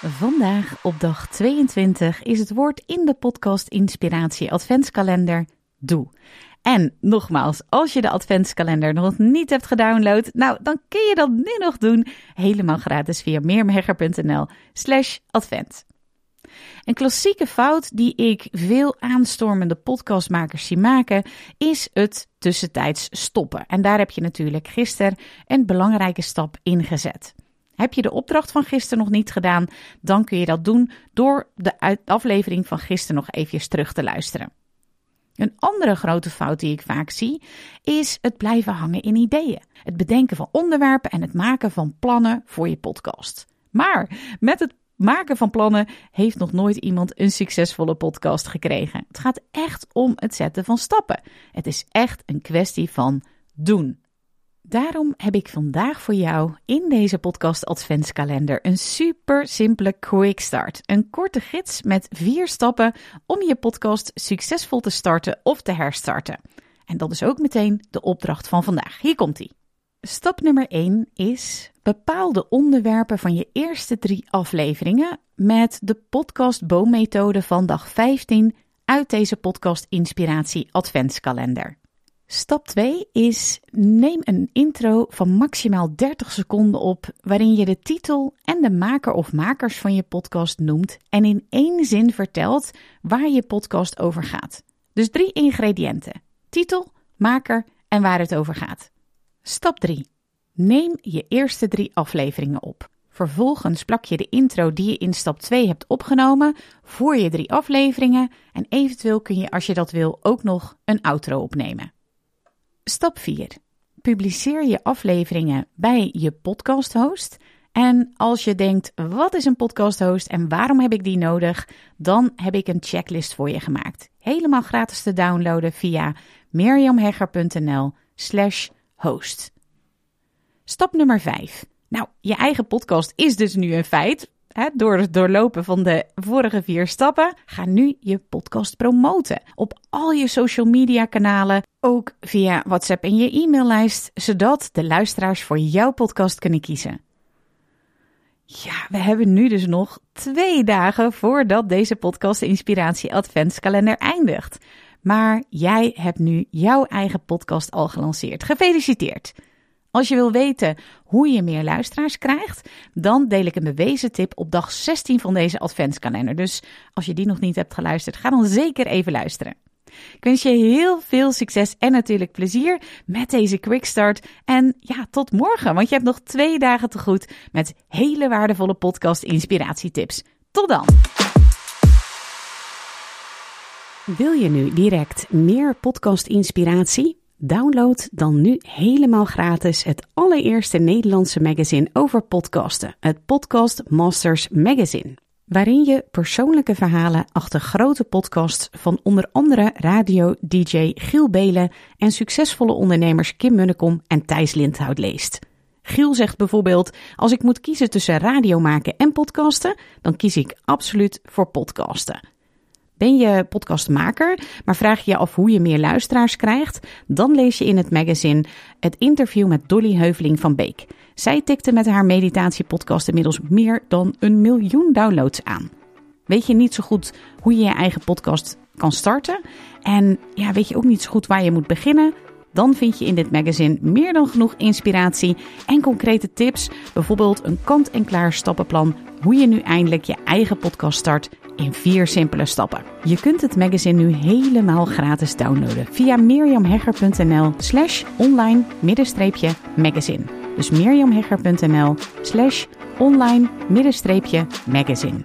Vandaag op dag 22 is het woord in de podcast Inspiratie Adventskalender Doe. En nogmaals, als je de Adventskalender nog niet hebt gedownload, nou dan kun je dat nu nog doen, helemaal gratis via meermegger.nl slash advent. Een klassieke fout die ik veel aanstormende podcastmakers zie maken, is het tussentijds stoppen. En daar heb je natuurlijk gisteren een belangrijke stap in gezet. Heb je de opdracht van gisteren nog niet gedaan, dan kun je dat doen door de aflevering van gisteren nog eventjes terug te luisteren. Een andere grote fout die ik vaak zie, is het blijven hangen in ideeën. Het bedenken van onderwerpen en het maken van plannen voor je podcast. Maar met het maken van plannen heeft nog nooit iemand een succesvolle podcast gekregen. Het gaat echt om het zetten van stappen. Het is echt een kwestie van doen. Daarom heb ik vandaag voor jou in deze podcast Adventskalender een super simpele quick start. Een korte gids met vier stappen om je podcast succesvol te starten of te herstarten. En dat is ook meteen de opdracht van vandaag. Hier komt ie. Stap nummer 1 is bepaal de onderwerpen van je eerste drie afleveringen met de podcast boommethode van dag 15 uit deze podcast Inspiratie Adventskalender. Stap 2 is neem een intro van maximaal 30 seconden op waarin je de titel en de maker of makers van je podcast noemt en in één zin vertelt waar je podcast over gaat. Dus drie ingrediënten: titel, maker en waar het over gaat. Stap 3. Neem je eerste drie afleveringen op. Vervolgens plak je de intro die je in stap 2 hebt opgenomen voor je drie afleveringen en eventueel kun je als je dat wil ook nog een outro opnemen. Stap 4. Publiceer je afleveringen bij je podcast-host. En als je denkt, wat is een podcast-host en waarom heb ik die nodig? Dan heb ik een checklist voor je gemaakt. Helemaal gratis te downloaden via mirjamhegger.nl slash host. Stap nummer 5. Nou, je eigen podcast is dus nu een feit door het doorlopen van de vorige vier stappen, ga nu je podcast promoten. Op al je social media kanalen, ook via WhatsApp en je e-maillijst, zodat de luisteraars voor jouw podcast kunnen kiezen. Ja, we hebben nu dus nog twee dagen voordat deze podcast Inspiratie Adventskalender eindigt. Maar jij hebt nu jouw eigen podcast al gelanceerd. Gefeliciteerd! Als je wil weten hoe je meer luisteraars krijgt, dan deel ik een bewezen tip op dag 16 van deze adventskalender. Dus als je die nog niet hebt geluisterd, ga dan zeker even luisteren. Ik wens je heel veel succes en natuurlijk plezier met deze quick start. En ja, tot morgen, want je hebt nog twee dagen te goed met hele waardevolle podcast inspiratietips. Tot dan! Wil je nu direct meer podcast inspiratie? Download dan nu helemaal gratis het allereerste Nederlandse magazine over podcasten, het Podcast Masters Magazine. Waarin je persoonlijke verhalen achter grote podcasts van onder andere radio-dj Giel Belen en succesvolle ondernemers Kim Munnekom en Thijs Lindhout leest. Giel zegt bijvoorbeeld: Als ik moet kiezen tussen radio maken en podcasten, dan kies ik absoluut voor podcasten. Ben je podcastmaker, maar vraag je je af hoe je meer luisteraars krijgt? Dan lees je in het magazine het interview met Dolly Heuveling van Beek. Zij tikte met haar meditatiepodcast inmiddels meer dan een miljoen downloads aan. Weet je niet zo goed hoe je je eigen podcast kan starten? En ja, weet je ook niet zo goed waar je moet beginnen? Dan vind je in dit magazine meer dan genoeg inspiratie en concrete tips. Bijvoorbeeld een kant-en-klaar stappenplan hoe je nu eindelijk je eigen podcast start in vier simpele stappen. Je kunt het magazine nu helemaal gratis downloaden via miriamhegger.nl slash online magazine. Dus miriamhegger.nl slash online magazine.